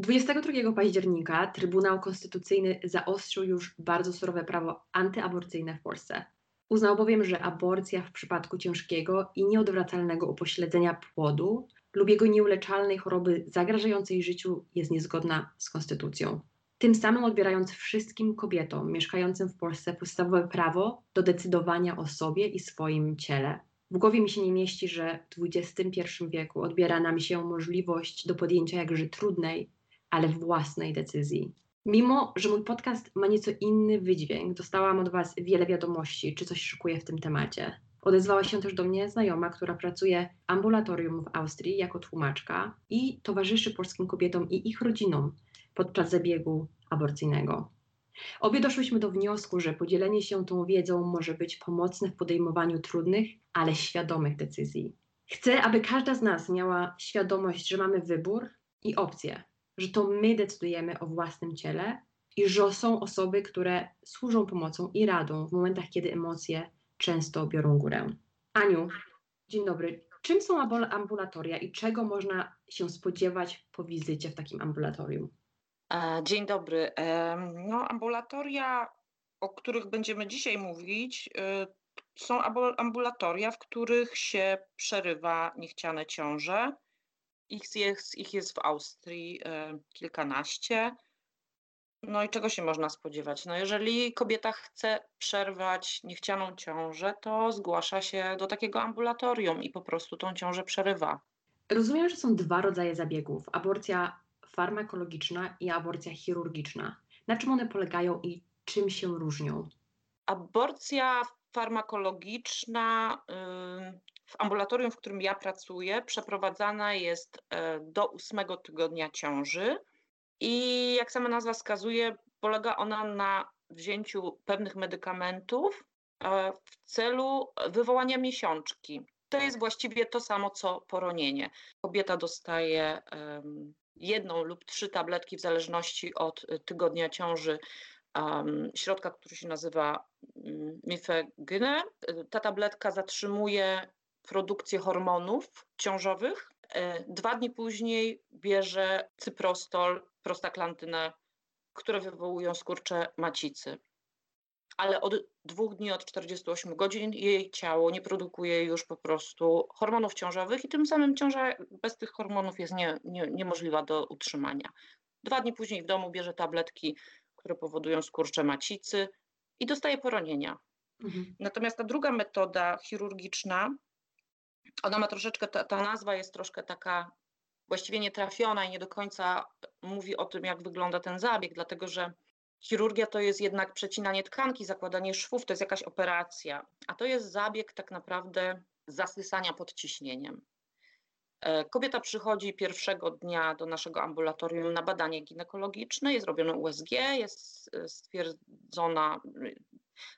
22 października Trybunał Konstytucyjny zaostrzył już bardzo surowe prawo antyaborcyjne w Polsce. Uznał bowiem, że aborcja w przypadku ciężkiego i nieodwracalnego upośledzenia płodu lub jego nieuleczalnej choroby zagrażającej życiu jest niezgodna z konstytucją. Tym samym odbierając wszystkim kobietom mieszkającym w Polsce podstawowe prawo do decydowania o sobie i swoim ciele. W głowie mi się nie mieści, że w XXI wieku odbiera nam się możliwość do podjęcia jakże trudnej, ale własnej decyzji. Mimo, że mój podcast ma nieco inny wydźwięk, dostałam od Was wiele wiadomości, czy coś szykuje w tym temacie. Odezwała się też do mnie znajoma, która pracuje w ambulatorium w Austrii jako tłumaczka i towarzyszy polskim kobietom i ich rodzinom podczas zabiegu aborcyjnego. Obie doszłyśmy do wniosku, że podzielenie się tą wiedzą może być pomocne w podejmowaniu trudnych, ale świadomych decyzji. Chcę, aby każda z nas miała świadomość, że mamy wybór i opcje, że to my decydujemy o własnym ciele i że są osoby, które służą pomocą i radą w momentach, kiedy emocje często biorą górę. Aniu, dzień dobry. Czym są ambulatoria i czego można się spodziewać po wizycie w takim ambulatorium? E, dzień dobry. No, ambulatoria, o których będziemy dzisiaj mówić, y, są ambulatoria, w których się przerywa niechciane ciąże. Ich jest, ich jest w Austrii e, kilkanaście. No i czego się można spodziewać? No jeżeli kobieta chce przerwać niechcianą ciążę, to zgłasza się do takiego ambulatorium i po prostu tą ciążę przerywa. Rozumiem, że są dwa rodzaje zabiegów: aborcja farmakologiczna i aborcja chirurgiczna. Na czym one polegają i czym się różnią? Aborcja farmakologiczna w ambulatorium, w którym ja pracuję, przeprowadzana jest e, do ósmego tygodnia ciąży i jak sama nazwa wskazuje, polega ona na wzięciu pewnych medykamentów e, w celu wywołania miesiączki. To jest właściwie to samo co poronienie. Kobieta dostaje jedną lub trzy tabletki w zależności od tygodnia ciąży środka, który się nazywa um, mifegyne. Ta tabletka zatrzymuje produkcję hormonów ciążowych. E, dwa dni później bierze cyprostol, prostaklantynę, które wywołują skurcze macicy. Ale od dwóch dni, od 48 godzin jej ciało nie produkuje już po prostu hormonów ciążowych i tym samym ciąża bez tych hormonów jest nie, nie, niemożliwa do utrzymania. Dwa dni później w domu bierze tabletki, które powodują skurcze macicy i dostaje poronienia. Mhm. Natomiast ta druga metoda chirurgiczna ona ma troszeczkę, ta, ta nazwa jest troszkę taka właściwie nietrafiona i nie do końca mówi o tym, jak wygląda ten zabieg, dlatego że chirurgia to jest jednak przecinanie tkanki, zakładanie szwów, to jest jakaś operacja, a to jest zabieg tak naprawdę zasysania pod ciśnieniem. E, kobieta przychodzi pierwszego dnia do naszego ambulatorium na badanie ginekologiczne, jest robione USG, jest e, stwierdzona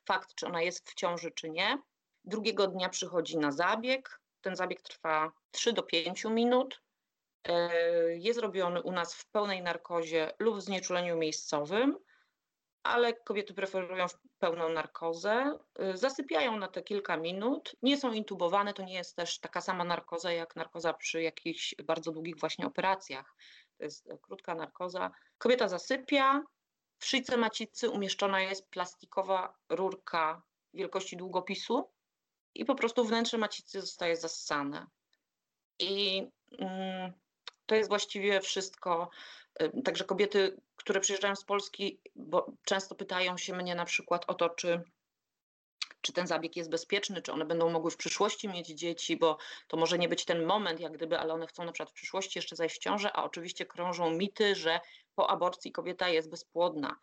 fakt, czy ona jest w ciąży, czy nie. Drugiego dnia przychodzi na zabieg, ten zabieg trwa 3 do 5 minut. E, jest robiony u nas w pełnej narkozie lub w znieczuleniu miejscowym, ale kobiety preferują pełną narkozę. E, zasypiają na te kilka minut, nie są intubowane, to nie jest też taka sama narkoza jak narkoza przy jakichś bardzo długich właśnie operacjach. To jest krótka narkoza. Kobieta zasypia, w szyjce macicy umieszczona jest plastikowa rurka wielkości długopisu, i po prostu wnętrze macicy zostaje zassane. I mm, to jest właściwie wszystko. Y, także kobiety, które przyjeżdżają z Polski, bo często pytają się mnie na przykład o to, czy, czy ten zabieg jest bezpieczny, czy one będą mogły w przyszłości mieć dzieci, bo to może nie być ten moment, jak gdyby, ale one chcą na przykład w przyszłości jeszcze zajść w ciążę, a oczywiście krążą mity, że po aborcji kobieta jest bezpłodna.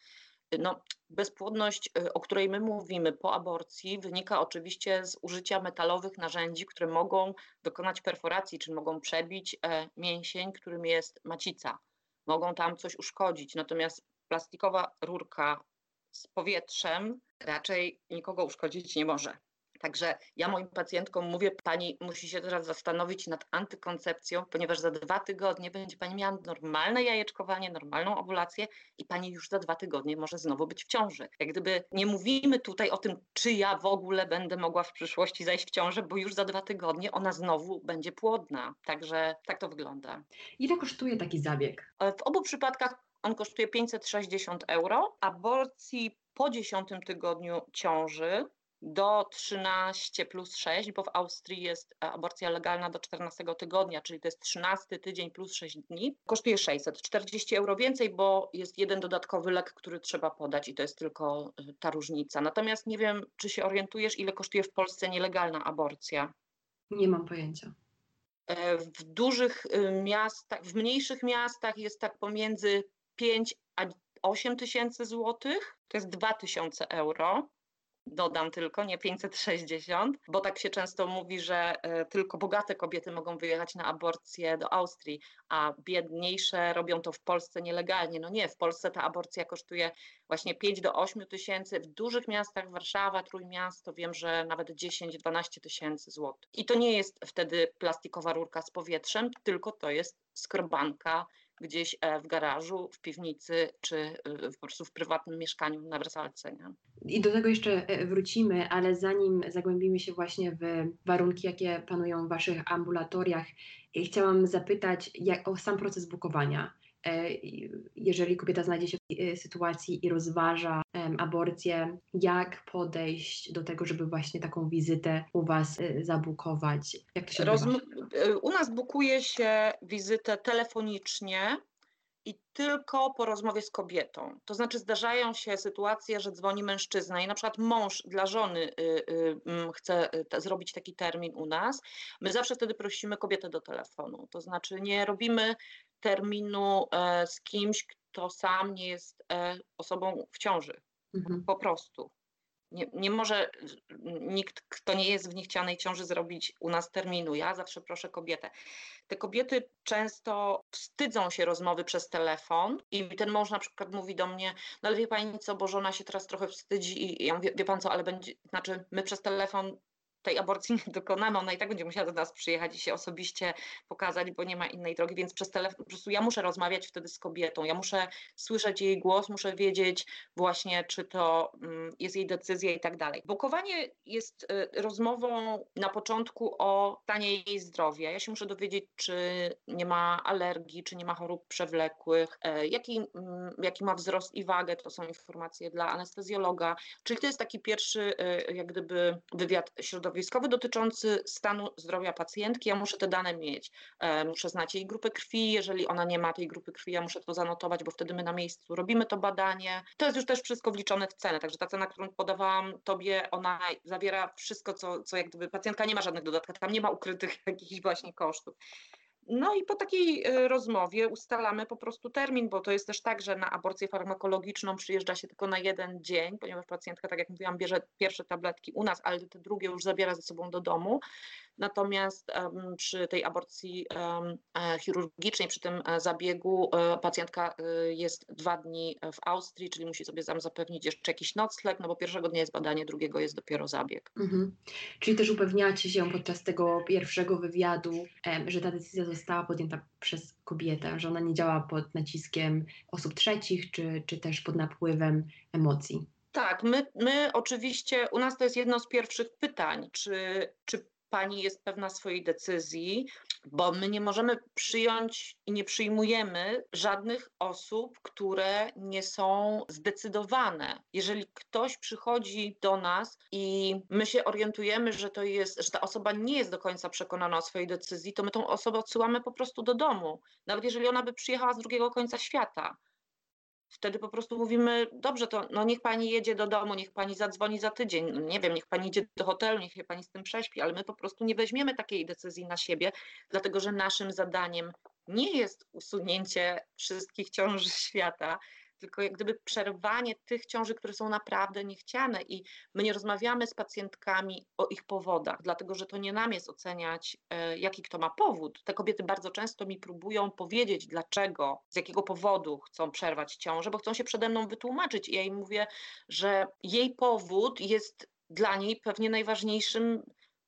No, bezpłodność, y, o której my mówimy po aborcji, wynika oczywiście z użycia metalowych narzędzi, które mogą dokonać perforacji, czy mogą przebić e, mięsień, którym jest macica. Mogą tam coś uszkodzić. Natomiast plastikowa rurka z powietrzem raczej nikogo uszkodzić nie może. Także ja moim pacjentkom mówię, pani musi się teraz zastanowić nad antykoncepcją, ponieważ za dwa tygodnie będzie pani miała normalne jajeczkowanie, normalną ovulację i pani już za dwa tygodnie może znowu być w ciąży. Jak gdyby nie mówimy tutaj o tym, czy ja w ogóle będę mogła w przyszłości zajść w ciążę, bo już za dwa tygodnie ona znowu będzie płodna. Także tak to wygląda. Ile kosztuje taki zabieg? W obu przypadkach on kosztuje 560 euro. Aborcji po 10 tygodniu ciąży do 13 plus 6, bo w Austrii jest aborcja legalna do 14 tygodnia, czyli to jest 13 tydzień plus 6 dni. Kosztuje 640 euro więcej, bo jest jeden dodatkowy lek, który trzeba podać i to jest tylko y, ta różnica. Natomiast nie wiem, czy się orientujesz, ile kosztuje w Polsce nielegalna aborcja. Nie mam pojęcia. E, w dużych miastach, w mniejszych miastach jest tak pomiędzy 5 a 8 tysięcy złotych, to jest 2 tysiące euro dodam tylko, nie 560, bo tak się często mówi, że e, tylko bogate kobiety mogą wyjechać na aborcję do Austrii, a biedniejsze robią to w Polsce nielegalnie. No nie, w Polsce ta aborcja kosztuje właśnie 5 do 8 tysięcy, w dużych miastach, Warszawa, Trójmiasto, wiem, że nawet 10-12 tysięcy złotych. I to nie jest wtedy plastikowa rurka z powietrzem, tylko to jest skrobanka gdzieś e, w garażu, w piwnicy, czy e, po prostu w prywatnym mieszkaniu na wersalce. Nie? I do tego jeszcze e, wrócimy, ale zanim zagłębimy się właśnie w warunki, jakie panują w Waszych ambulatoriach, chciałam zapytać jak, o sam proces bukowania. Jeżeli kobieta znajdzie się w sytuacji i rozważa aborcję, jak podejść do tego, żeby właśnie taką wizytę u Was zabukować? Jak to się Rozm- U nas bukuje się wizytę telefonicznie i tylko po rozmowie z kobietą. To znaczy zdarzają się sytuacje, że dzwoni mężczyzna i na przykład mąż dla żony y, y, chce y, zrobić taki termin u nas. My zawsze wtedy prosimy kobietę do telefonu. To znaczy nie robimy terminu e, z kimś, kto sam nie jest e, osobą w ciąży. Mhm. Po prostu. Nie, nie może nikt, kto nie jest w niechcianej ciąży, zrobić u nas terminu. Ja zawsze proszę kobietę. Te kobiety często wstydzą się rozmowy przez telefon i ten mąż na przykład mówi do mnie, no ale wie pani co, bo żona się teraz trochę wstydzi i ja mówię, wie pan co, ale będzie, znaczy my przez telefon tej aborcji nie dokonamy, ona i tak będzie musiała do nas przyjechać i się osobiście pokazać, bo nie ma innej drogi, więc przez telefon, po prostu ja muszę rozmawiać wtedy z kobietą, ja muszę słyszeć jej głos, muszę wiedzieć właśnie, czy to mm, jest jej decyzja i tak dalej. Bukowanie jest y, rozmową na początku o stanie jej zdrowia. Ja się muszę dowiedzieć, czy nie ma alergii, czy nie ma chorób przewlekłych, e, jaki, mm, jaki ma wzrost i wagę, to są informacje dla anestezjologa, czyli to jest taki pierwszy y, jak gdyby wywiad środowiskowy, środowiskowy dotyczący stanu zdrowia pacjentki. Ja muszę te dane mieć. E, muszę znać jej grupę krwi. Jeżeli ona nie ma tej grupy krwi, ja muszę to zanotować, bo wtedy my na miejscu robimy to badanie. To jest już też wszystko wliczone w cenę, także ta cena, którą podawałam Tobie, ona zawiera wszystko, co, co jak gdyby pacjentka nie ma żadnych dodatków, tam nie ma ukrytych jakichś właśnie kosztów. No i po takiej e, rozmowie ustalamy po prostu termin, bo to jest też tak, że na aborcję farmakologiczną przyjeżdża się tylko na jeden dzień, ponieważ pacjentka, tak jak mówiłam, bierze pierwsze tabletki u nas, ale te drugie już zabiera ze sobą do domu. Natomiast przy tej aborcji um, chirurgicznej, przy tym e, zabiegu, um, pacjentka jest dwa dni w Austrii, czyli musi sobie tam zapewnić jeszcze jakiś nocleg, no bo pierwszego dnia jest badanie, drugiego jest dopiero zabieg. Mhm. Czyli też upewniacie się podczas tego pierwszego wywiadu, że ta decyzja została podjęta przez kobietę, że ona nie działa pod naciskiem osób trzecich, czy, czy też pod napływem emocji. Tak, my, my oczywiście, u nas to jest jedno z pierwszych pytań, czy, czy pani jest pewna swojej decyzji, bo my nie możemy przyjąć i nie przyjmujemy żadnych osób, które nie są zdecydowane. Jeżeli ktoś przychodzi do nas i my się orientujemy, że to jest, że ta osoba nie jest do końca przekonana o swojej decyzji, to my tą osobę odsyłamy po prostu do domu. Nawet jeżeli ona by przyjechała z drugiego końca świata wtedy po prostu mówimy, dobrze, to no niech pani jedzie do domu, niech pani zadzwoni za tydzień, no nie wiem, niech pani idzie do hotelu, niech się pani z tym prześpi, ale my po prostu nie weźmiemy takiej decyzji na siebie, dlatego że naszym zadaniem nie jest usunięcie wszystkich ciąży świata, tylko jak gdyby przerwanie tych ciąży, które są naprawdę niechciane i my nie rozmawiamy z pacjentkami o ich powodach, dlatego że to nie nam jest oceniać, e, jaki kto ma powód. Te kobiety bardzo często mi próbują powiedzieć, dlaczego, z jakiego powodu chcą przerwać ciążę, bo chcą się przede mną wytłumaczyć i ja im mówię, że jej powód jest dla niej pewnie najważniejszym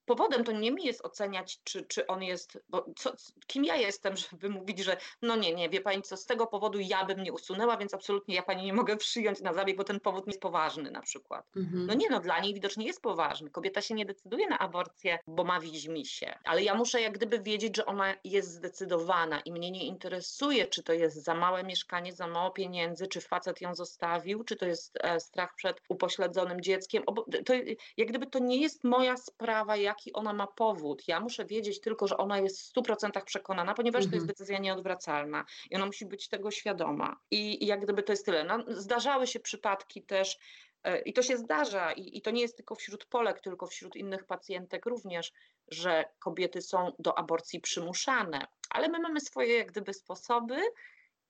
powodem to nie mi jest oceniać, czy, czy on jest, bo co, kim ja jestem, żeby mówić, że no nie, nie, wie pani co, z tego powodu ja bym nie usunęła, więc absolutnie ja pani nie mogę przyjąć na zabieg, bo ten powód nie jest poważny na przykład. Mhm. No nie, no dla niej widocznie jest poważny. Kobieta się nie decyduje na aborcję, bo ma widzimisię, ale ja muszę jak gdyby wiedzieć, że ona jest zdecydowana i mnie nie interesuje, czy to jest za małe mieszkanie, za mało pieniędzy, czy facet ją zostawił, czy to jest e, strach przed upośledzonym dzieckiem. To, jak gdyby to nie jest moja sprawa, jak jaki ona ma powód. Ja muszę wiedzieć tylko, że ona jest w 100% przekonana, ponieważ mhm. to jest mhm. decyzja nieodwracalna i ona musi być tego świadoma. I, i jak gdyby to jest tyle. No, zdarzały się przypadki też, e, i to się zdarza, i, i to nie jest tylko wśród Polek, tylko wśród innych pacjentek również, że kobiety są do aborcji przymuszane. Ale my mamy swoje jak gdyby sposoby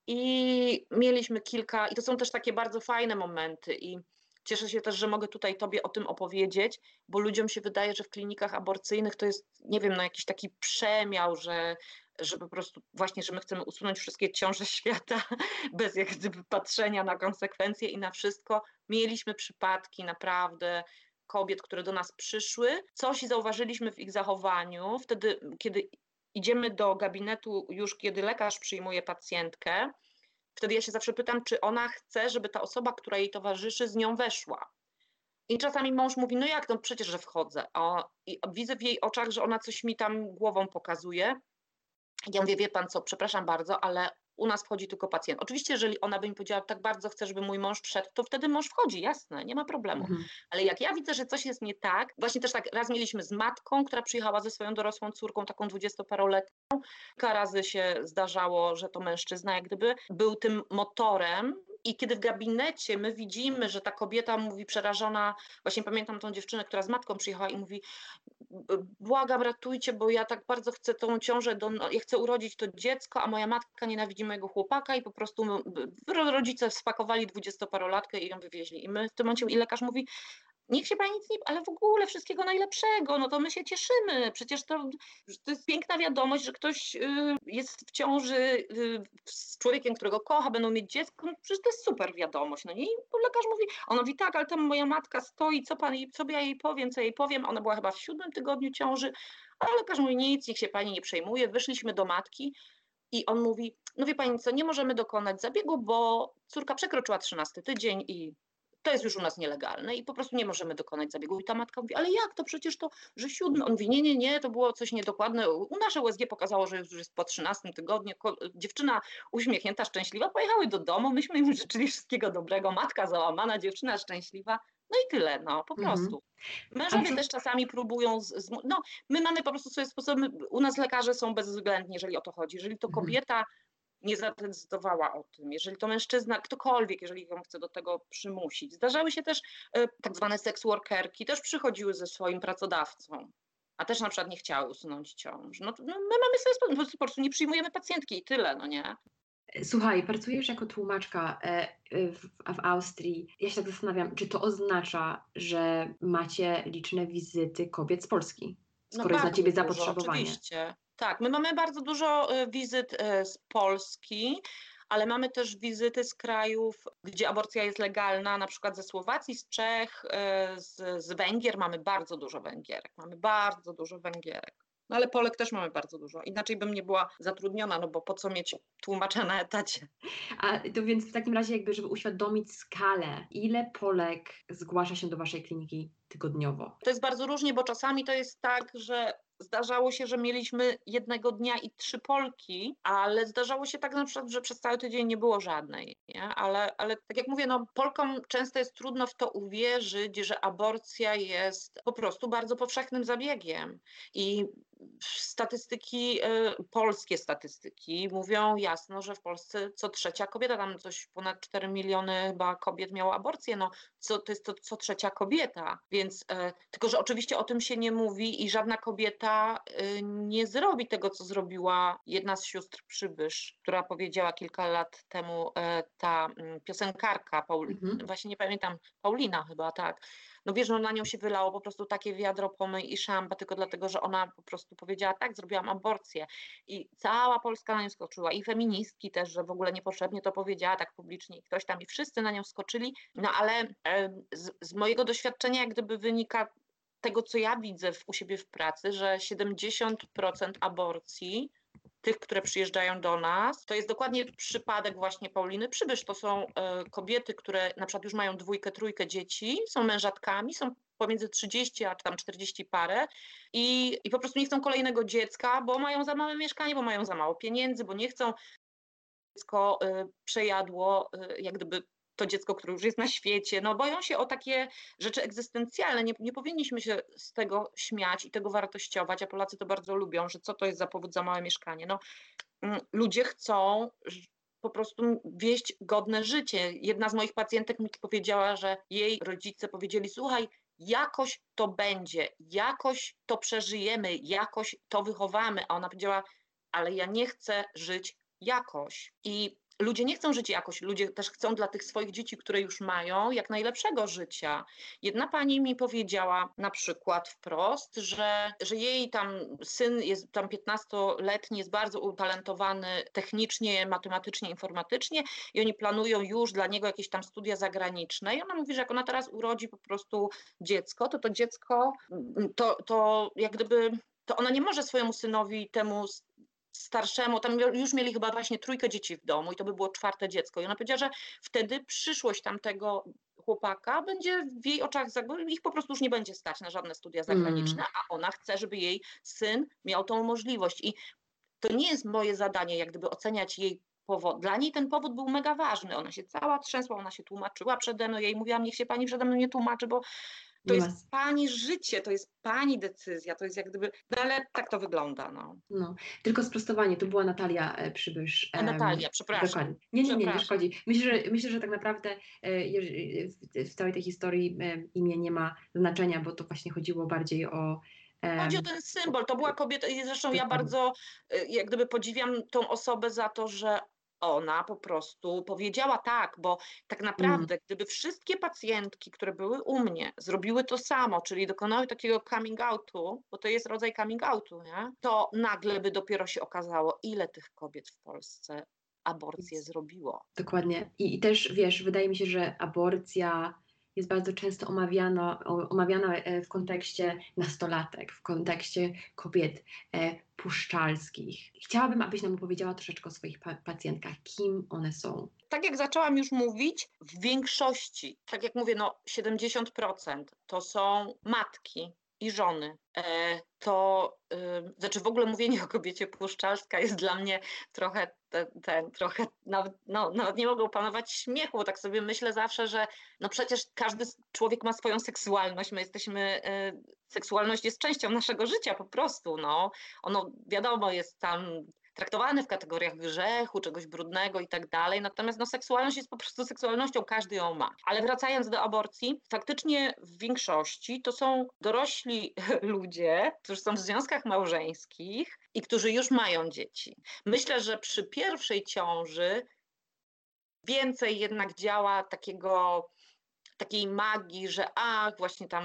i mieliśmy kilka, i to są też takie bardzo fajne momenty. I Cieszę się też, że mogę tutaj Tobie o tym opowiedzieć, bo ludziom się wydaje, że w klinikach aborcyjnych to jest, nie wiem, no jakiś taki przemiał, że, że po prostu właśnie, że my chcemy usunąć wszystkie ciąże świata bez jak gdyby patrzenia na konsekwencje i na wszystko. Mieliśmy przypadki naprawdę kobiet, które do nas przyszły, coś zauważyliśmy w ich zachowaniu, wtedy, kiedy idziemy do gabinetu już, kiedy lekarz przyjmuje pacjentkę, Wtedy ja się zawsze pytam, czy ona chce, żeby ta osoba, która jej towarzyszy, z nią weszła. I czasami mąż mówi, no jak, no przecież, że wchodzę. O, I widzę w jej oczach, że ona coś mi tam głową pokazuje. Ja mówię, wie pan co, przepraszam bardzo, ale u nas wchodzi tylko pacjent. Oczywiście, jeżeli ona by mi powiedziała, tak bardzo chcę, żeby mój mąż wszedł, to wtedy mąż wchodzi, jasne, nie ma problemu. Mhm. Ale jak ja widzę, że coś jest nie tak, właśnie też tak raz mieliśmy z matką, która przyjechała ze swoją dorosłą córką, taką dwudziestoparoletnią, kilka razy się zdarzało, że to mężczyzna jak gdyby był tym motorem i kiedy w gabinecie my widzimy, że ta kobieta mówi przerażona, właśnie pamiętam tą dziewczynę, która z matką przyjechała i mówi, błagam, ratujcie, bo ja tak bardzo chcę tą ciążę, do, no, ja chcę urodzić to dziecko, a moja matka nienawidzi mojego chłopaka i po prostu rodzice spakowali dwudziestoparolatkę i ją wywieźli. I my w tym momencie, i lekarz mówi, niech się pani nic nie, ale w ogóle wszystkiego najlepszego, no to my się cieszymy. Przecież to, to jest piękna wiadomość, że ktoś y, jest w ciąży y, z człowiekiem, którego kocha, będą mieć dziecko, no przecież to jest super wiadomość. No? I lekarz mówi, ona mówi tak, ale tam moja matka stoi, co pan, co ja jej powiem, co jej powiem, ona była chyba w siódmym tygodniu ciąży, a lekarz mówi nic, niech się pani nie przejmuje, wyszliśmy do matki, i on mówi, no wie pani co, nie możemy dokonać zabiegu, bo córka przekroczyła 13 tydzień i to jest już u nas nielegalne i po prostu nie możemy dokonać zabiegu. I ta matka mówi, ale jak to przecież to, że siódmy? On mówi, nie, nie, nie, to było coś niedokładne. U nasze USG pokazało, że już jest po 13 tygodniu. Dziewczyna uśmiechnięta, szczęśliwa, pojechały do domu, myśmy im życzyli wszystkiego dobrego, matka załamana, dziewczyna szczęśliwa. No i tyle, no po mhm. prostu. Mężowie też czasami próbują, z, z, no my mamy po prostu swoje sposoby, u nas lekarze są bezwzględni, jeżeli o to chodzi. Jeżeli to mhm. kobieta nie zadecydowała o tym, jeżeli to mężczyzna, ktokolwiek, jeżeli ją chce do tego przymusić. Zdarzały się też e, tak zwane sex workerki, też przychodziły ze swoim pracodawcą, a też na przykład nie chciały usunąć ciąż. No, no my mamy sobie po prostu nie przyjmujemy pacjentki i tyle, no nie? Słuchaj, pracujesz jako tłumaczka e, w, w, Austrii. Ja się tak zastanawiam, czy to oznacza, że macie liczne wizyty kobiet z Polski? Skoro no jest na ciebie zapotrzebowanie. Oczywiście. Tak, my mamy bardzo dużo e, wizyt e, z Polski, ale mamy też wizyty z krajów, gdzie aborcja jest legalna, na przykład ze Słowacji, z Czech, e, z, z Węgier. Mamy bardzo dużo Węgierek, mamy bardzo dużo Węgierek. No ale Polek też mamy bardzo dużo. Inaczej bym nie była zatrudniona, no bo po co mieć tłumacza na etacie. A to więc w takim razie jakby, żeby uświadomić skalę, ile Polek zgłasza się do Waszej kliniki tygodniowo? To jest bardzo różnie, bo czasami to jest tak, że zdarzało się, że mieliśmy jednego dnia i trzy Polki, ale zdarzało się tak na przykład, że przez cały tydzień nie było żadnej. Nie? Ale, ale tak jak mówię, no, Polkom często jest trudno w to uwierzyć, że aborcja jest po prostu bardzo powszechnym zabiegiem. I statystyki, e, polskie statystyki mówią jasno, że w Polsce co trzecia kobieta, tam coś ponad 4 miliony chyba kobiet miało aborcję, no co, to jest to co trzecia kobieta, więc e, tylko, że oczywiście o tym się nie mówi i żadna kobieta e, nie zrobi tego, co zrobiła jedna z sióstr Przybysz, która powiedziała kilka lat temu ta mm, piosenkarka, Paul, mhm. właśnie nie pamiętam, Paulina chyba, tak, no wiesz, no na nią się wylało po prostu takie wiadro pomyj i szamba, tylko dlatego, że ona po prostu powiedziała, tak, zrobiłam aborcję. I cała Polska na nią skoczyła i feministki też, że w ogóle niepotrzebnie to powiedziała tak publicznie i ktoś tam i wszyscy na nią skoczyli, no ale z, z mojego doświadczenia jak gdyby wynika tego, co ja widzę w, u siebie w pracy, że 70% aborcji tych, które przyjeżdżają do nas. To jest dokładnie przypadek właśnie Pauliny Przybysz. To są e, kobiety, które na przykład już mają dwójkę, trójkę dzieci, są mężatkami, są pomiędzy 30 a tam 40 parę i, i po prostu nie chcą kolejnego dziecka, bo mają za małe mieszkanie, bo mają za mało pieniędzy, bo nie chcą dziecko y, przejadło y, jak gdyby to dziecko, które już jest na świecie, no boją się o takie rzeczy egzystencjalne. Nie, nie powinniśmy się z tego śmiać i tego wartościować, a Polacy to bardzo lubią, że co to jest za powód za małe mieszkanie. No, mm, ludzie chcą po prostu wieść godne życie. Jedna z moich pacjentek mi powiedziała, że jej rodzice powiedzieli: Słuchaj, jakoś to będzie, jakoś to przeżyjemy, jakoś to wychowamy. A ona powiedziała: Ale ja nie chcę żyć jakoś. I ludzie nie chcą żyć jakoś, ludzie też chcą dla tych swoich dzieci, które już mają, jak najlepszego życia. Jedna pani mi powiedziała na przykład wprost, że, że jej tam syn jest tam 15-letni, jest bardzo utalentowany technicznie, matematycznie, informatycznie i oni planują już dla niego jakieś tam studia zagraniczne i ona mówi, że jak ona teraz urodzi po prostu dziecko, to to dziecko to, to jak gdyby to ona nie może swojemu synowi temu starszemu, tam już mieli chyba właśnie trójkę dzieci w domu i to by było czwarte dziecko. I ona powiedziała, że wtedy przyszłość tamtego chłopaka będzie w jej oczach, ich po prostu już nie będzie stać na żadne studia zagraniczne, mm. a ona chce, żeby jej syn miał tą możliwość. I to nie jest moje zadanie, jak gdyby oceniać jej powód. Dla niej ten powód był mega ważny. Ona się cała trzęsła, ona się tłumaczyła przede mną. Ja jej mówiłam, niech się pani przede mną nie tłumaczy, bo to jest pani życie, to jest pani decyzja, to jest jak gdyby, no ale tak to wygląda. No. no. Tylko sprostowanie, to była Natalia e, Przybysz. Natalia, przepraszam. Dokładnie. Nie, nie, nie, nie szkodzi. Myślę, że, myślę, że tak naprawdę e, w całej tej historii e, imię nie ma znaczenia, bo to właśnie chodziło bardziej o Chodzi o ten symbol. To była kobieta i zresztą ja bardzo jak gdyby podziwiam tą osobę za to, że ona po prostu powiedziała tak, bo tak naprawdę, mm. gdyby wszystkie pacjentki, które były u mnie, zrobiły to samo, czyli dokonały takiego coming outu, bo to jest rodzaj coming outu, nie? to nagle by dopiero się okazało, ile tych kobiet w Polsce aborcję zrobiło. Dokładnie. I, I, też wiesz, wydaje mi się, że aborcja jest bardzo często omawiana, omawiana e, w kontekście nastolatek, w kontekście kobiet e, puszczalskich. Chciałabym, abyś nam opowiedziała troszeczkę o swoich pa pacjentkach, kim one są. Tak jak zaczęłam już mówić, w większości, tak jak mówię, no 70% to są matki, i żony, e, to znaczy w ogóle mówienie o kobiecie puszczalska jest dla mnie trochę ten, trochę, nawet, no, nawet nie mogę opanować śmiechu, bo tak sobie myślę zawsze, że no przecież każdy człowiek ma swoją seksualność, my jesteśmy, e, seksualność jest częścią naszego życia po prostu, no. Ono wiadomo jest tam traktowany w kategoriach grzechu, czegoś brudnego i tak dalej. Natomiast no, seksualność jest po prostu seksualnością, każdy ją ma. Ale wracając do aborcji, faktycznie w większości to są dorośli ludzie, którzy są w związkach małżeńskich i którzy już mają dzieci. Myślę, że przy pierwszej ciąży więcej jednak działa takiego takiej magii, że ach, właśnie tam,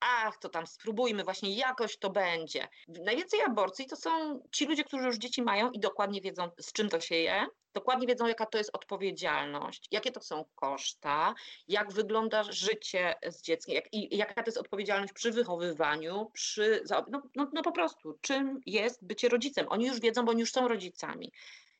ach, to tam spróbujmy, właśnie jakoś to będzie. Najwięcej aborcji to są ci ludzie, którzy już dzieci mają i dokładnie wiedzą, z czym to się je, dokładnie wiedzą, jaka to jest odpowiedzialność, jakie to są koszta, jak wygląda życie z dzieckiem, jak, i jaka to jest odpowiedzialność przy wychowywaniu, przy, no, no, no po prostu, czym jest bycie rodzicem. Oni już wiedzą, bo oni już są rodzicami.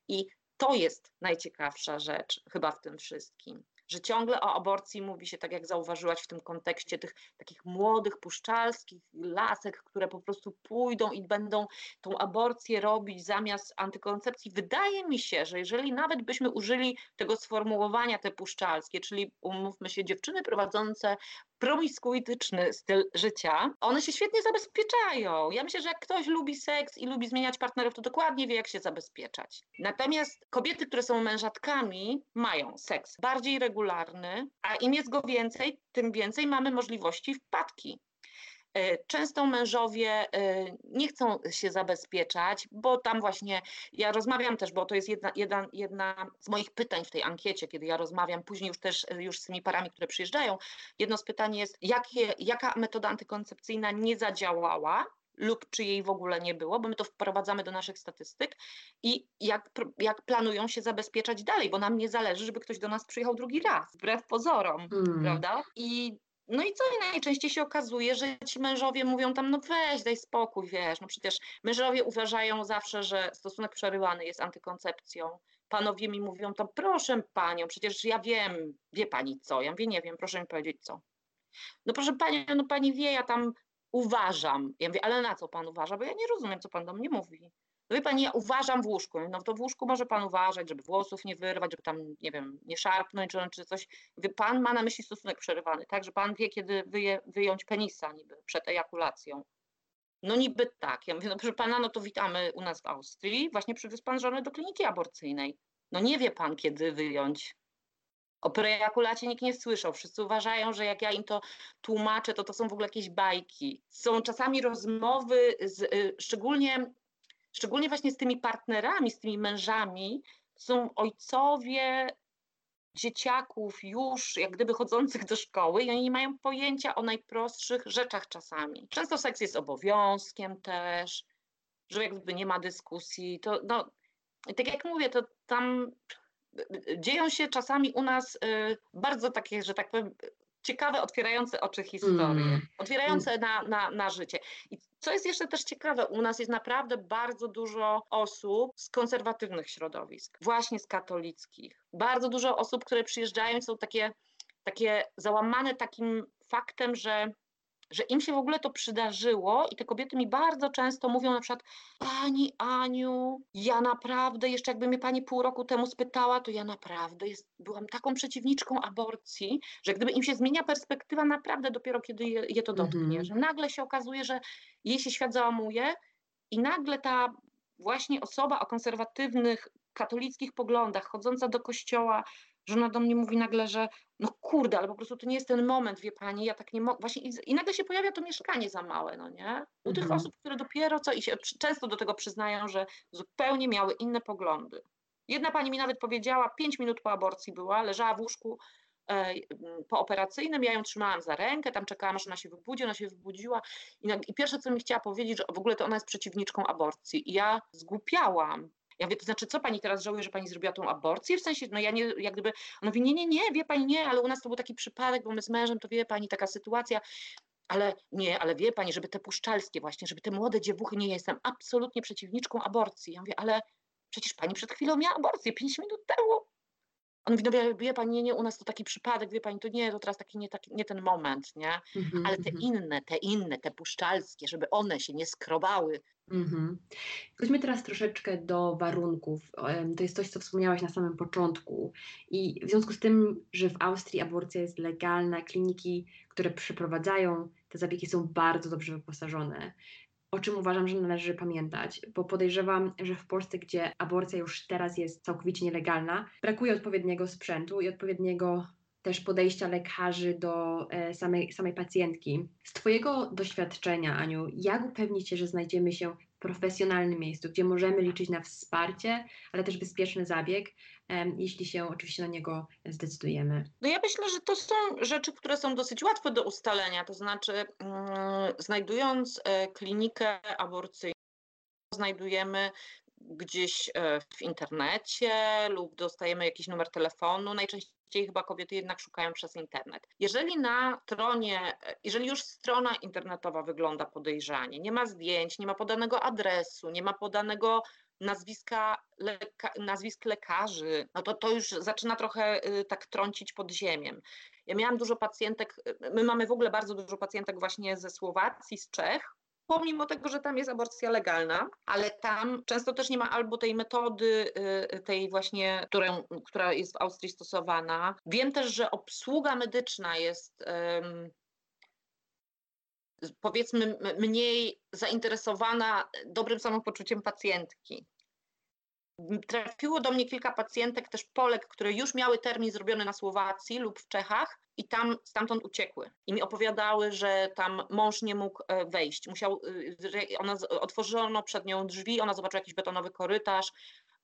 I to jest najciekawsza rzecz chyba w tym wszystkim że ciągle o aborcji mówi się, tak jak zauważyłaś w tym kontekście tych takich młodych, puszczalskich lasek, które po prostu pójdą i będą tą aborcję robić zamiast antykoncepcji. Wydaje mi się, że jeżeli nawet byśmy użyli tego sformułowania te puszczalskie, czyli umówmy się, dziewczyny prowadzące promiskuityczny styl życia, one się świetnie zabezpieczają. Ja myślę, że jak ktoś lubi seks i lubi zmieniać partnerów, to dokładnie wie, jak się zabezpieczać. Natomiast kobiety, które są mężatkami, mają seks bardziej regularny, a im jest go więcej, tym więcej mamy możliwości wpadki. E, często mężowie e, nie chcą się zabezpieczać, bo tam właśnie ja rozmawiam też, bo to jest jedna, jedna, jedna z moich pytań w tej ankiecie, kiedy ja rozmawiam później już też e, już z tymi parami, które przyjeżdżają. Jedno z pytań jest, jakie, jaka metoda antykoncepcyjna nie zadziałała, lub czy jej w ogóle nie było, bo my to wprowadzamy do naszych statystyk i jak, jak planują się zabezpieczać dalej, bo nam nie zależy, żeby ktoś do nas przyjechał drugi raz, wbrew pozorom, hmm. prawda? I no i co najczęściej się okazuje, że ci mężowie mówią tam, no weź, daj spokój, wiesz, no przecież mężowie uważają zawsze, że stosunek przerywany jest antykoncepcją. Panowie mi mówią tam, proszę panią, przecież ja wiem, wie pani co? Ja mówię, nie wiem, proszę mi powiedzieć co. No proszę pani, no pani wie, ja tam uważam. Ja mówię, ale na co pan uważa? Bo ja nie rozumiem, co pan do mnie mówi. No wie pani, ja uważam w łóżku. No to w łóżku może pan uważać, żeby włosów nie wyrwać, żeby tam, nie wiem, nie szarpnąć czy, coś. Wie, pan ma na myśli stosunek przerywany, tak, że pan wie, kiedy wyje, wyjąć penisa niby przed ejakulacją. No niby tak. Ja mówię, no proszę pana, no to witamy u nas w Austrii. Właśnie przywiózł pan żonę do kliniki aborcyjnej. No nie wie pan, kiedy wyjąć. O prejakulacie nikt nie słyszał. Wszyscy uważają, że jak ja im to tłumaczę, to to są w ogóle jakieś bajki. Są czasami rozmowy, z, y, szczególnie szczególnie właśnie z tymi partnerami, z tymi mężami, są ojcowie dzieciaków już jak gdyby chodzących do szkoły i oni nie mają pojęcia o najprostszych rzeczach czasami. Często seks jest obowiązkiem też, że jak gdyby nie ma dyskusji, to no, tak jak mówię, to tam dzieją się czasami u nas y, bardzo takie, że tak powiem, ciekawe, otwierające oczy historie, mm. otwierające na, na, na życie. I co jest jeszcze też ciekawe, u nas jest naprawdę bardzo dużo osób z konserwatywnych środowisk, właśnie z katolickich. Bardzo dużo osób, które przyjeżdżają są takie, takie załamane takim faktem, że że im się w ogóle to przydarzyło i te kobiety mi bardzo często mówią na przykład Pani Aniu, ja naprawdę, jeszcze jakby mnie Pani pół roku temu spytała, to ja naprawdę jest, byłam taką przeciwniczką aborcji, że gdyby im się zmienia perspektywa naprawdę dopiero kiedy je, je to dotknie, mhm. że nagle się okazuje, że jej się świat załamuje i nagle ta właśnie osoba o konserwatywnych katolickich poglądach, chodząca do kościoła, że ona do mnie mówi nagle, że no kurde, ale po prostu to nie jest ten moment, wie pani, ja tak nie mogę. Właśnie i, i, nagle się pojawia to mieszkanie za małe, no nie? U mhm. tych osób, które dopiero co i się często do tego przyznają, że zupełnie miały inne poglądy. Jedna pani mi nawet powiedziała, pięć minut po aborcji była, leżała w łóżku e, pooperacyjnym, ja ją trzymałam za rękę, tam czekałam, aż ona się wybudzi, ona się wybudziła i, i pierwsze, co mi chciała powiedzieć, że w ogóle to ona jest przeciwniczką aborcji. I ja zgłupiałam, ja mówię, to znaczy, co pani teraz żałuje, że pani zrobiła tą aborcję? W sensie, no ja nie, jak gdyby, on mówi, nie, nie, nie, wie pani, nie, ale u nas to był taki przypadek, bo my z mężem, to wie pani, taka sytuacja, ale nie, ale wie pani, żeby te puszczalskie właśnie, żeby te młode dziewuchy, nie jestem absolutnie przeciwniczką aborcji. Ja mówię, ale przecież pani przed chwilą miała aborcję, pięć minut temu. On mówi, no wie, wie pani, nie, nie, u nas to taki przypadek, wie pani, to nie, to teraz taki nie, taki, nie ten moment, nie? -hmm, ale te -hmm. inne, te inne, te puszczalskie, żeby one się nie skrobały Mhm. Chodźmy teraz troszeczkę do warunków. To jest coś, co wspomniałaś na samym początku. I w związku z tym, że w Austrii aborcja jest legalna, kliniki, które przeprowadzają te zabiegi są bardzo dobrze wyposażone. O czym uważam, że należy pamiętać, bo podejrzewam, że w Polsce, gdzie aborcja już teraz jest całkowicie nielegalna, brakuje odpowiedniego sprzętu i odpowiedniego też podejścia lekarzy do e, samej, samej pacjentki. Z Twojego doświadczenia, Aniu, jak upewnić się, że znajdziemy się profesjonalnym miejscu, gdzie możemy liczyć na wsparcie, ale też bezpieczny zabieg, jeśli się oczywiście na niego zdecydujemy? No ja myślę, że to są rzeczy, które są dosyć łatwe do ustalenia, to znaczy mm, znajdując e, klinikę aborcyjną, znajdujemy gdzieś e, w internecie lub dostajemy jakiś numer telefonu. Najczęściej chyba kobiety jednak szukają przez internet. Jeżeli na stronie, jeżeli już strona internetowa wygląda podejrzanie, nie ma zdjęć, nie ma podanego adresu, nie ma podanego nazwiska, leka, nazwisk lekarzy, no to to już zaczyna trochę y, tak trącić pod ziemię. Ja miałam dużo pacjentek, my mamy w ogóle bardzo dużo pacjentek właśnie ze Słowacji, z Czech, pomimo tego, że tam jest aborcja legalna, ale tam często też nie ma albo tej metody, y, tej właśnie, którą, która jest w Austrii stosowana. Wiem też, że obsługa medyczna jest powiedzmy mniej zainteresowana dobrym samopoczuciem pacjentki. Trafiło do mnie kilka pacjentek, też Polek, które już miały termin zrobiony na Słowacji lub w Czechach i tam stamtąd uciekły. I mi opowiadały, że tam mąż nie mógł e, wejść. Musiał, e, ona otworzono przed nią drzwi, ona zobaczyła jakiś betonowy korytarz.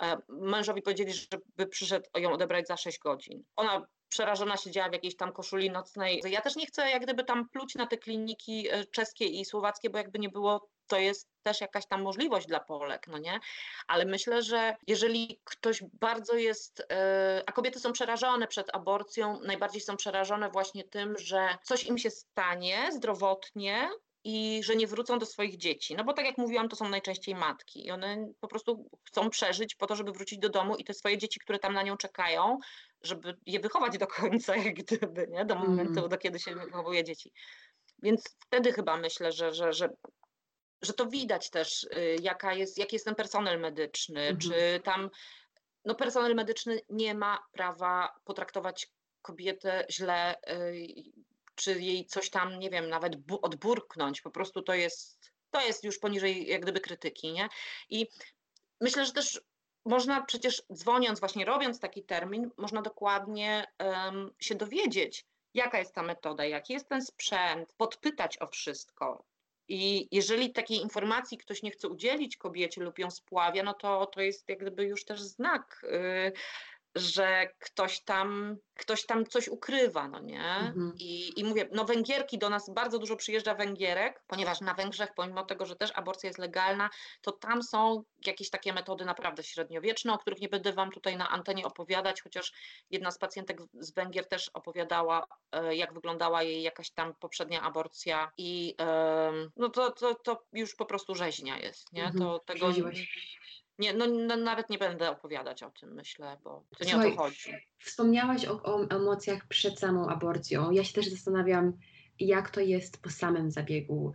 E, mężowi powiedzieli, żeby przyszedł ją odebrać za 6 godzin. Ona przerażona siedziała w jakiejś tam koszuli nocnej. Ja też nie chcę jak gdyby tam pluć na te kliniki czeskie i słowackie, bo jakby nie było to jest też jakaś tam możliwość dla Polek, no nie? Ale myślę, że jeżeli ktoś bardzo jest, e, a kobiety są przerażone przed aborcją, najbardziej są przerażone właśnie tym, że coś im się stanie zdrowotnie, i że nie wrócą do swoich dzieci. No bo tak jak mówiłam, to są najczęściej matki i one po prostu chcą przeżyć po to, żeby wrócić do domu i te swoje dzieci, które tam na nią czekają, żeby je wychować do końca, jak gdyby, nie? Do momentu, mm. do kiedy się wychowuje dzieci. Więc wtedy chyba myślę, że, że, że że to widać też, y, jaka jest, jaki jest ten personel medyczny, mhm. czy tam no personel medyczny nie ma prawa potraktować kobietę źle, y, czy jej coś tam, nie wiem, nawet odburknąć. Po prostu to jest, to jest już poniżej jak gdyby krytyki, nie? I myślę, że też można przecież dzwoniąc, właśnie robiąc taki termin, można dokładnie um, się dowiedzieć, jaka jest ta metoda, jaki jest ten sprzęt, podpytać o wszystko. I jeżeli takiej informacji ktoś nie chce udzielić kobiecie lub ją spławia, no to to jest jak gdyby już też znak, y, że ktoś tam, ktoś tam coś ukrywa, no nie? Mhm. I, I mówię, no Węgierki do nas bardzo dużo przyjeżdża Węgierek, ponieważ na Węgrzech, pomimo tego, że też aborcja jest legalna, to tam są jakieś takie metody naprawdę średniowieczne, o których nie będę Wam tutaj na antenie opowiadać, chociaż jedna z pacjentek z Węgier też opowiadała, e, jak wyglądała jej jakaś tam poprzednia aborcja i no to, to, to już po prostu rzeźnia jest, nie? Mhm. To tego... Nie, no, no, nawet nie będę opowiadać o tym, myślę, bo to nie Słuchaj, o to chodzi. Wspomniałaś o, o emocjach przed samą aborcją. Ja się też zastanawiam, jak to jest po samym zabiegu,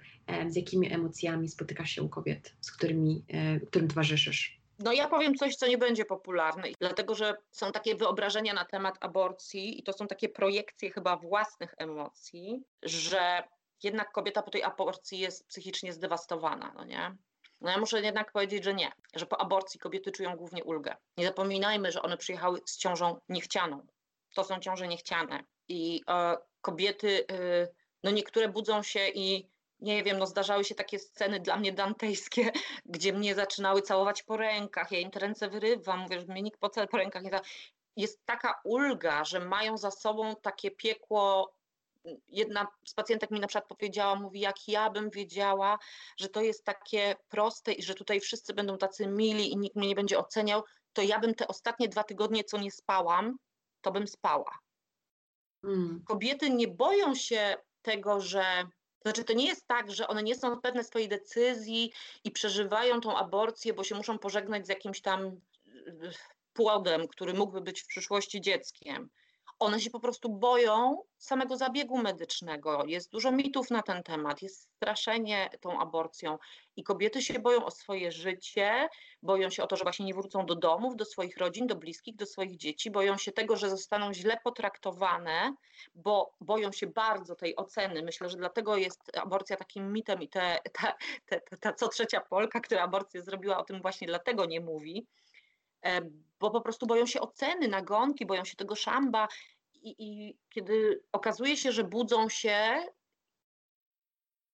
z jakimi emocjami spotykasz się u kobiet, z którymi, e, którym towarzyszysz. No ja powiem coś, co nie będzie popularne, dlatego że są takie wyobrażenia na temat aborcji i to są takie projekcje chyba własnych emocji, że jednak kobieta po tej aborcji jest psychicznie zdewastowana, no nie? No ja muszę jednak powiedzieć, że nie, że po aborcji kobiety czują głównie ulgę. Nie zapominajmy, że one przyjechały z ciążą niechcianą. To są ciąże niechciane. I e, kobiety, e, no niektóre budzą się i nie wiem, no zdarzały się takie sceny dla mnie dantejskie, gdzie mnie zaczynały całować po rękach, ja im te ręce wyrywam, mówię, że mnie nikt po, po rękach nie da. Jest taka ulga, że mają za sobą takie piekło jedna z pacjentek mi na przykład powiedziała, mówi, jak ja bym wiedziała, że to jest takie proste i że tutaj wszyscy będą tacy mili i nikt mnie nie będzie oceniał, to ja bym te ostatnie dwa tygodnie, co nie spałam, to bym spała. Mm. Kobiety nie boją się tego, że to znaczy, to nie jest tak, że one nie są pewne swojej decyzji i przeżywają tą aborcję, bo się muszą pożegnać z jakimś tam y, płodem, który mógłby być w przyszłości dzieckiem one się po prostu boją samego zabiegu medycznego. Jest dużo mitów na ten temat, jest straszenie tą aborcją i kobiety się boją o swoje życie, boją się o to, że właśnie nie wrócą do domów, do swoich rodzin, do bliskich, do swoich dzieci, boją się tego, że zostaną źle potraktowane, bo boją się bardzo tej oceny. Myślę, że dlatego jest aborcja takim mitem i te, ta, ta, ta, co trzecia Polka, która aborcję zrobiła, o tym właśnie dlatego nie mówi bo po prostu boją się oceny, nagonki, boją się tego szamba i, i kiedy okazuje się, że budzą się,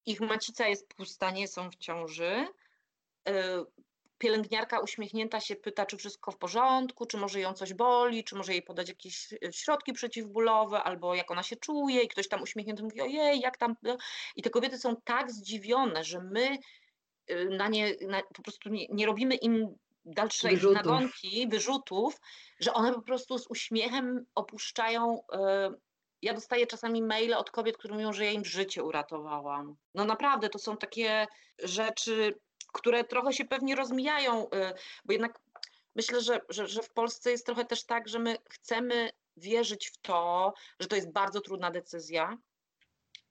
ich macica jest pusta, nie są w ciąży, e, pielęgniarka uśmiechnięta się pyta, czy wszystko w porządku, czy może ją coś boli, czy może jej podać jakieś e, środki przeciwbólowe, albo jak ona się czuje i ktoś tam uśmiechnięty mówi, ojej, jak tam... No. I te kobiety są tak zdziwione, że my e, na nie na, po prostu nie, nie robimy im dalszej wyrzutów. nagonki, wyrzutów, że one po prostu z uśmiechem opuszczają. E, ja dostaję czasami maile od kobiet, które mówią, że ja im życie uratowałam. No naprawdę, to są takie rzeczy, które trochę się pewnie rozmijają, e, bo jednak myślę, że, że, że w Polsce jest trochę też tak, że my chcemy wierzyć w to, że to jest bardzo trudna decyzja,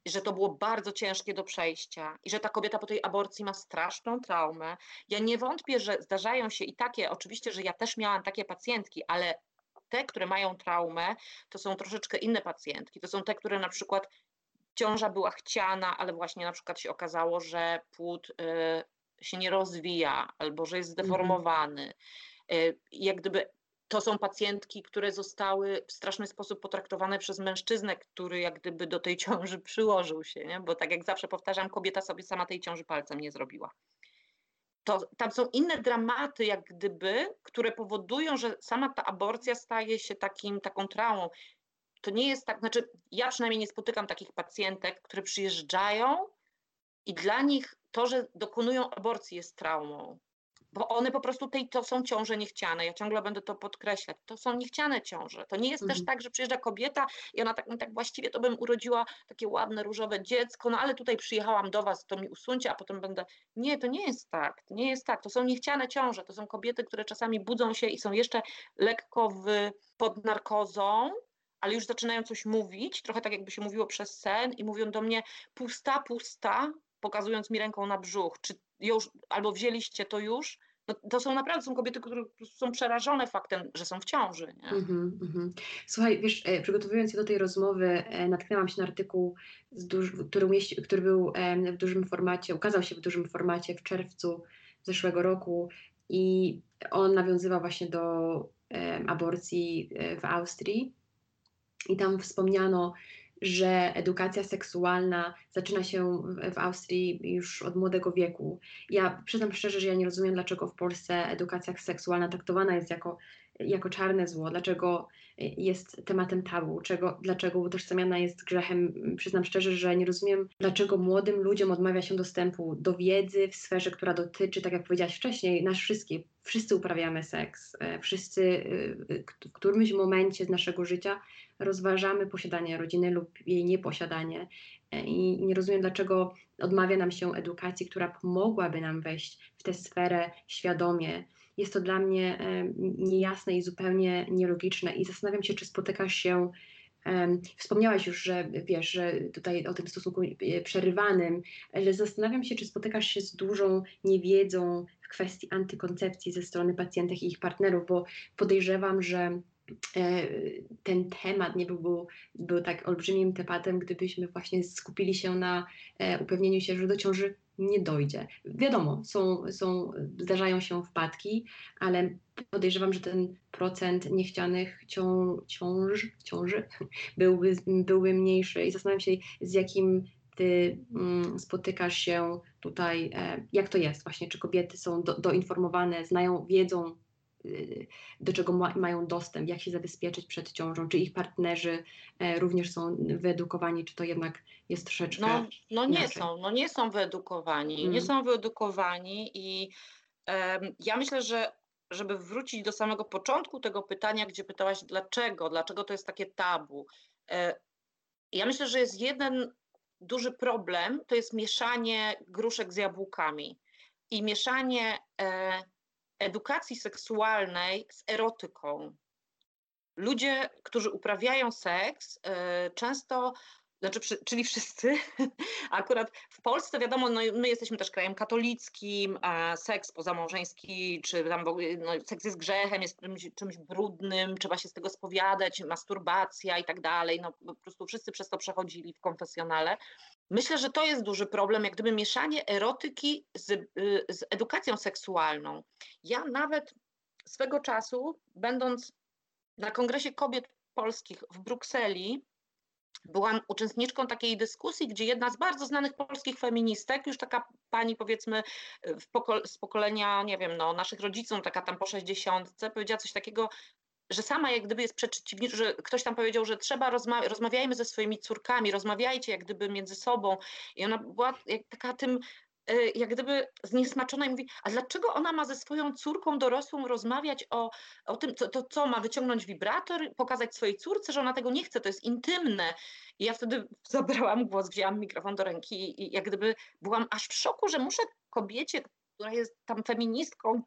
że to było bardzo ciężkie do przejścia i że ta kobieta po tej aborcji ma straszną traumę. Ja nie wątpię, że zdarzają się i takie, oczywiście, że ja też miałam takie pacjentki, ale te, które mają traumę, to są troszeczkę inne pacjentki. To są te, które na przykład ciąża była chciana, ale właśnie na przykład się okazało, że płód y, się nie rozwija albo że jest mhm. zdeformowany. Jak gdyby to są pacjentki, które zostały w straszny sposób potraktowane przez mężczyznę, który jak gdyby do tej ciąży przyłożył się, nie? bo tak jak zawsze powtarzam, kobieta sobie sama tej ciąży palcem nie zrobiła. To, tam są inne dramaty, jak gdyby, które powodują, że sama ta aborcja staje się takim, taką traumą. To nie jest tak, znaczy ja przynajmniej nie spotykam takich pacjentek, które przyjeżdżają i dla nich to, że dokonują aborcji jest traumą bo one po prostu tej, to są ciąże niechciane. Ja ciągle będę to podkreślać. To są niechciane ciąże. To nie jest mhm. też tak, że przyjeżdża kobieta i ona tak, no tak właściwie to bym urodziła takie ładne, różowe dziecko, no ale tutaj przyjechałam do was, to mi usuńcie, a potem będę. Nie, to nie jest tak. To nie jest tak. To są niechciane ciąże. To są kobiety, które czasami budzą się i są jeszcze lekko w, pod narkozą, ale już zaczynają coś mówić, trochę tak jakby się mówiło przez sen i mówią do mnie pusta, pusta, pokazując mi ręką na brzuch, czy już, albo wzięliście to już, no, to są naprawdę są kobiety, które są przerażone faktem, że są w ciąży. Nie? Mm-hmm, mm-hmm. Słuchaj, wiesz, e, przygotowując się do tej rozmowy, e, natknęłam się na artykuł, który, umieści, który był w dużym formacie, ukazał się w dużym formacie w czerwcu zeszłego roku i on nawiązywał właśnie do aborcji e, w Austrii. I tam wspomniano, że edukacja seksualna zaczyna się w Austrii już od młodego wieku. Ja przyznam szczerze, że ja nie rozumiem, dlaczego w Polsce edukacja seksualna traktowana jest jako, jako czarne zło, dlaczego jest tematem tabu, czego, dlaczego utożsamiana jest grzechem. Przyznam szczerze, że nie rozumiem, dlaczego młodym ludziom odmawia się dostępu do wiedzy w sferze, która dotyczy, tak jak powiedziałaś wcześniej, nas wszystkich. Wszyscy uprawiamy seks, e, wszyscy e, w którymś momencie z naszego życia rozważamy posiadanie rodziny lub jej nieposiadanie. E, I nie rozumiem, dlaczego odmawia nam się edukacji, która pomogłaby nam wejść w tę sferę świadomie. Jest to dla mnie niejasne i zupełnie nielogiczne i zastanawiam się, czy spotykasz się Wspomniałaś już, że wiesz, że tutaj o tym stosunku e, przerywanym, ale zastanawiam się, czy spotykasz się z dużą niewiedzą w kwestii antykoncepcji ze strony pacjentek i ich partnerów, bo podejrzewam, że E, ten temat nie byłby był tak olbrzymim tematem, gdybyśmy właśnie skupili się na e, upewnieniu się, że do ciąży nie dojdzie. Wiadomo, są, są, zdarzają się wpadki, ale podejrzewam, że ten procent niechcianych cią, ciąż, ciąży byłby, byłby mniejszy i zastanawiam się, z jakim ty mm, spotykasz się tutaj, e, jak to jest właśnie, czy kobiety są do, doinformowane, znają, wiedzą, do czego ma, mają dostęp, jak się zabezpieczyć przed ciążą, czy ich partnerzy e, również są wyedukowani, czy to jednak jest troszeczkę No, no nie inaczej. są, no nie są wyedukowani, mm. nie są wyedukowani i ja myślę, że żeby wrócić do samego początku tego pytania, gdzie pytałaś dlaczego, dlaczego to jest takie tabu. E, ja myślę, że jest jeden duży problem, to jest mieszanie gruszek z jabłkami i mieszanie e, edukacji seksualnej z erotyką. Ludzie, którzy uprawiają seks, e, często znaczy, czyli wszyscy. Akurat w Polsce wiadomo, no, my jesteśmy też krajem katolickim, a seks pozamałżeński, czy tam no, seks jest grzechem, jest czymś, czymś, brudnym, trzeba się z tego spowiadać, masturbacja i tak dalej. No, po prostu wszyscy przez to przechodzili w konfesjonale. Myślę, że to jest duży problem, jak gdyby mieszanie erotyki z, y, z edukacją seksualną. Ja nawet swego czasu, będąc na Kongresie Kobiet Polskich w Brukseli, byłam uczestniczką takiej dyskusji, gdzie jedna z bardzo znanych polskich feministek, już taka pani powiedzmy z pokolenia, nie wiem, no, naszych rodziców, taka tam po 60, powiedziała coś takiego, że sama jak gdyby jest przeciwniczą, że ktoś tam powiedział, że trzeba rozma rozmawiajmy ze swoimi córkami, rozmawiajcie jak gdyby między sobą. I ona była taka tym jak gdyby zniesmaczona i mówi, a dlaczego ona ma ze swoją córką dorosłą rozmawiać o, o tym, to, to co, ma wyciągnąć wibrator, pokazać swojej córce, że ona tego nie chce, to jest intymne. I ja wtedy zabrałam głos, wzięłam mikrofon do ręki i jak gdyby byłam aż w szoku, że muszę kobiecie, która jest tam feministką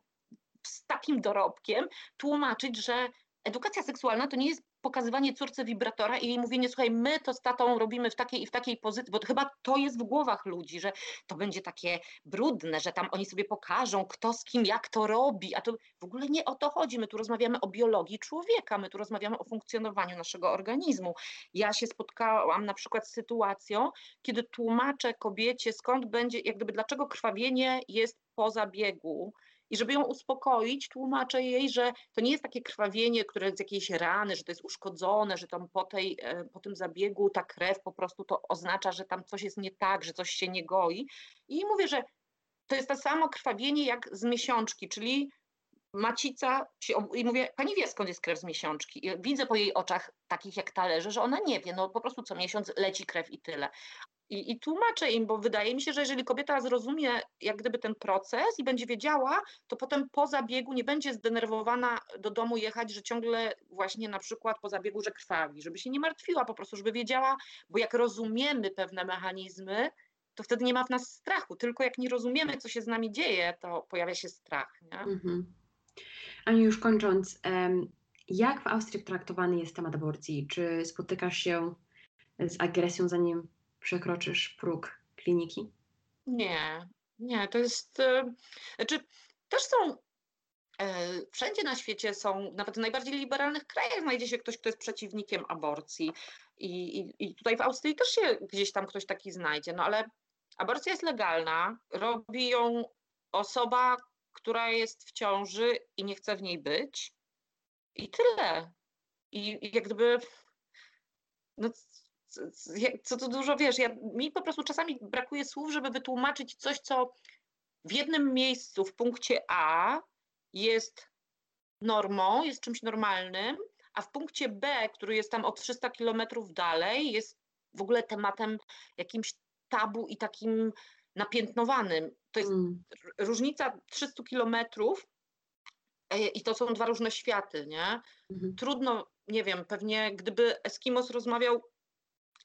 z takim dorobkiem, tłumaczyć, że edukacja seksualna to nie jest pokazywanie córce wibratora i jej mówienie, słuchaj, my to z tatą robimy w takiej i w takiej pozycji, bo chyba to jest w głowach ludzi, że to będzie takie brudne, że tam oni sobie pokażą, kto z kim, jak to robi, a to w ogóle nie o to chodzi. My tu rozmawiamy o biologii człowieka, my tu rozmawiamy o funkcjonowaniu naszego organizmu. Ja się spotkałam na przykład z sytuacją, kiedy tłumaczę kobiecie, skąd będzie, jak gdyby, dlaczego krwawienie jest po zabiegu, I żeby ją uspokoić, tłumaczę jej, że to nie jest takie krwawienie, które jest z jakiejś rany, że to jest uszkodzone, że tam po, tej, e, po tym zabiegu ta krew po prostu to oznacza, że tam coś jest nie tak, że coś się nie goi. I mówię, że to jest to samo krwawienie jak z miesiączki, czyli macica, i mówię, pani wie skąd jest krew z miesiączki. I widzę po jej oczach, takich jak talerze, że ona nie wie, no po prostu co miesiąc leci krew i tyle. I, I tłumaczę im, bo wydaje mi się, że jeżeli kobieta zrozumie jak gdyby ten proces i będzie wiedziała, to potem po zabiegu nie będzie zdenerwowana do domu jechać, że ciągle właśnie na przykład po zabiegu, że krwawi, żeby się nie martwiła po prostu, żeby wiedziała, bo jak rozumiemy pewne mechanizmy, to wtedy nie ma w nas strachu. Tylko jak nie rozumiemy, co się z nami dzieje, to pojawia się strach. Nie? Mhm. Aniu, już kończąc, jak w Austrii traktowany jest temat aborcji? Czy spotykasz się z agresją, zanim przekroczysz próg kliniki? Nie, nie, to jest. E, znaczy, też są. E, wszędzie na świecie są, nawet w najbardziej liberalnych krajach znajdzie się ktoś, kto jest przeciwnikiem aborcji. I, i, I tutaj w Austrii też się gdzieś tam ktoś taki znajdzie. No ale aborcja jest legalna, robi ją osoba, która jest w ciąży i nie chce w niej być. I tyle. I, i jak gdyby. No, co tu dużo wiesz, ja, mi po prostu czasami brakuje słów, żeby wytłumaczyć coś, co w jednym miejscu, w punkcie A jest normą, jest czymś normalnym, a w punkcie B, który jest tam o 300 kilometrów dalej, jest w ogóle tematem jakimś tabu i takim napiętnowanym. To jest mm. różnica 300 kilometrów e, i to są dwa różne światy, nie? Mm. Trudno, nie wiem, pewnie gdyby Eskimos rozmawiał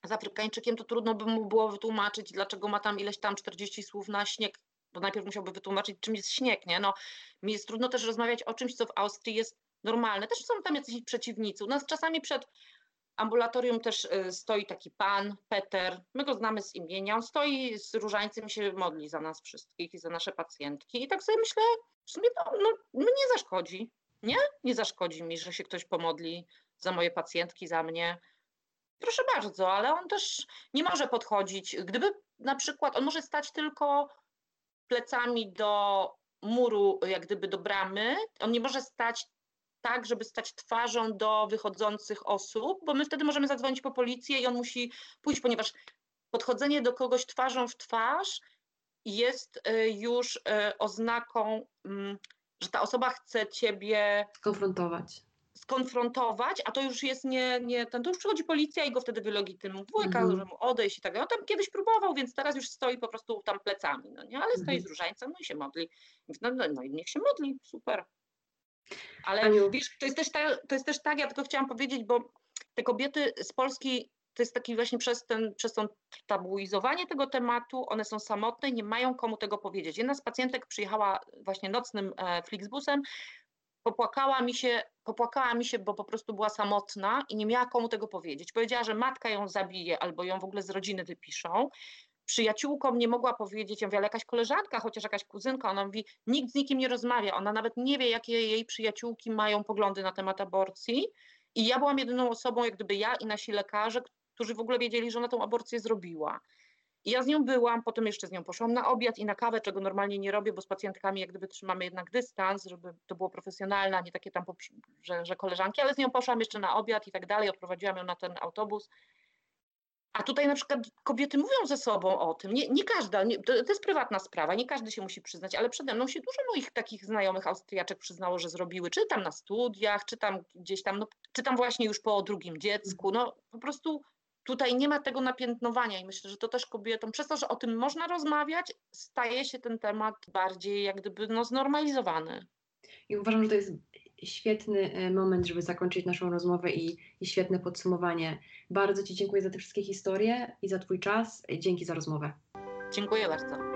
z Afrykańczykiem, to trudno by mu było wytłumaczyć, dlaczego ma tam ileś tam 40 słów na śnieg, bo najpierw musiałby wytłumaczyć, czym jest śnieg, nie? No, mi jest trudno też rozmawiać o czymś, co w Austrii jest normalne. Też są tam jacyś przeciwnicy. U nas czasami przed ambulatorium też y, stoi taki pan, Peter, my go znamy z imienia, on stoi z różańcem i się modli za nas wszystkich i za nasze pacjentki. I tak sobie myślę, w sumie no, no, no nie zaszkodzi, nie? Nie zaszkodzi mi, że się ktoś pomodli za moje pacjentki, za mnie. Proszę bardzo, ale on też nie może podchodzić. Gdyby na przykład, on może stać tylko plecami do muru, jak gdyby do bramy, on nie może stać tak, żeby stać twarzą do wychodzących osób, bo my wtedy możemy zadzwonić po policję i on musi pójść, ponieważ podchodzenie do kogoś twarzą w twarz jest e, już e, oznaką, mm, że ta osoba chce ciebie skonfrontować skonfrontować, a to już jest nie, nie ten, to już przychodzi policja i go wtedy wylegitymuje, każe mm mu odejść i tak dalej. On tam kiedyś próbował, więc teraz już stoi po prostu tam plecami, no nie, ale stoi mm z różańcem, no i się modli. No, no, no i niech się modli, super. Ale Aniu. wiesz, to jest, też to jest też tak, ja tylko chciałam powiedzieć, bo te kobiety z Polski to jest taki właśnie przez, ten, przez to tabuizowanie tego tematu, one są samotne, nie mają komu tego powiedzieć. Jedna z pacjentek przyjechała właśnie nocnym e, Flixbusem, popłakała mi się, popłakała mi się, bo po prostu była samotna i nie miała komu tego powiedzieć. Powiedziała, że matka ją zabije albo ją w ogóle z rodziny wypiszą. Przyjaciółkom nie mogła powiedzieć, ja mówię, ale jakaś koleżanka, chociaż jakaś kuzynka, ona mówi, nikt z nikim nie rozmawia, ona nawet nie wie, jakie jej przyjaciółki mają poglądy na temat aborcji. I ja byłam jedyną osobą, jak gdyby ja i nasi lekarze, którzy w ogóle wiedzieli, że ona tą aborcję zrobiła. I ja z nią byłam, potem jeszcze z nią poszłam na obiad i na kawę, czego normalnie nie robię, bo z pacjentkami jak gdyby trzymamy jednak dystans, żeby to było profesjonalne, a nie takie tam, że, że koleżanki, ale z nią poszłam jeszcze na obiad i tak dalej, odprowadziłam ją na ten autobus. A tutaj na przykład kobiety mówią ze sobą o tym. Nie, nie każda, nie, to, to, jest prywatna sprawa, nie każdy się musi przyznać, ale przede mną się dużo moich takich znajomych Austriaczek przyznało, że zrobiły, czy tam na studiach, czy tam gdzieś tam, no, czy tam właśnie już po drugim dziecku. No po prostu tutaj nie ma tego napiętnowania i myślę, że to też kobietom, przez to, że o tym można rozmawiać, staje się ten temat bardziej jak gdyby no, znormalizowany. I uważam, że to jest świetny e, moment, żeby zakończyć naszą rozmowę i, i świetne podsumowanie. Bardzo Ci dziękuję za te wszystkie historie i za Twój czas. Dzięki za rozmowę. Dziękuję bardzo.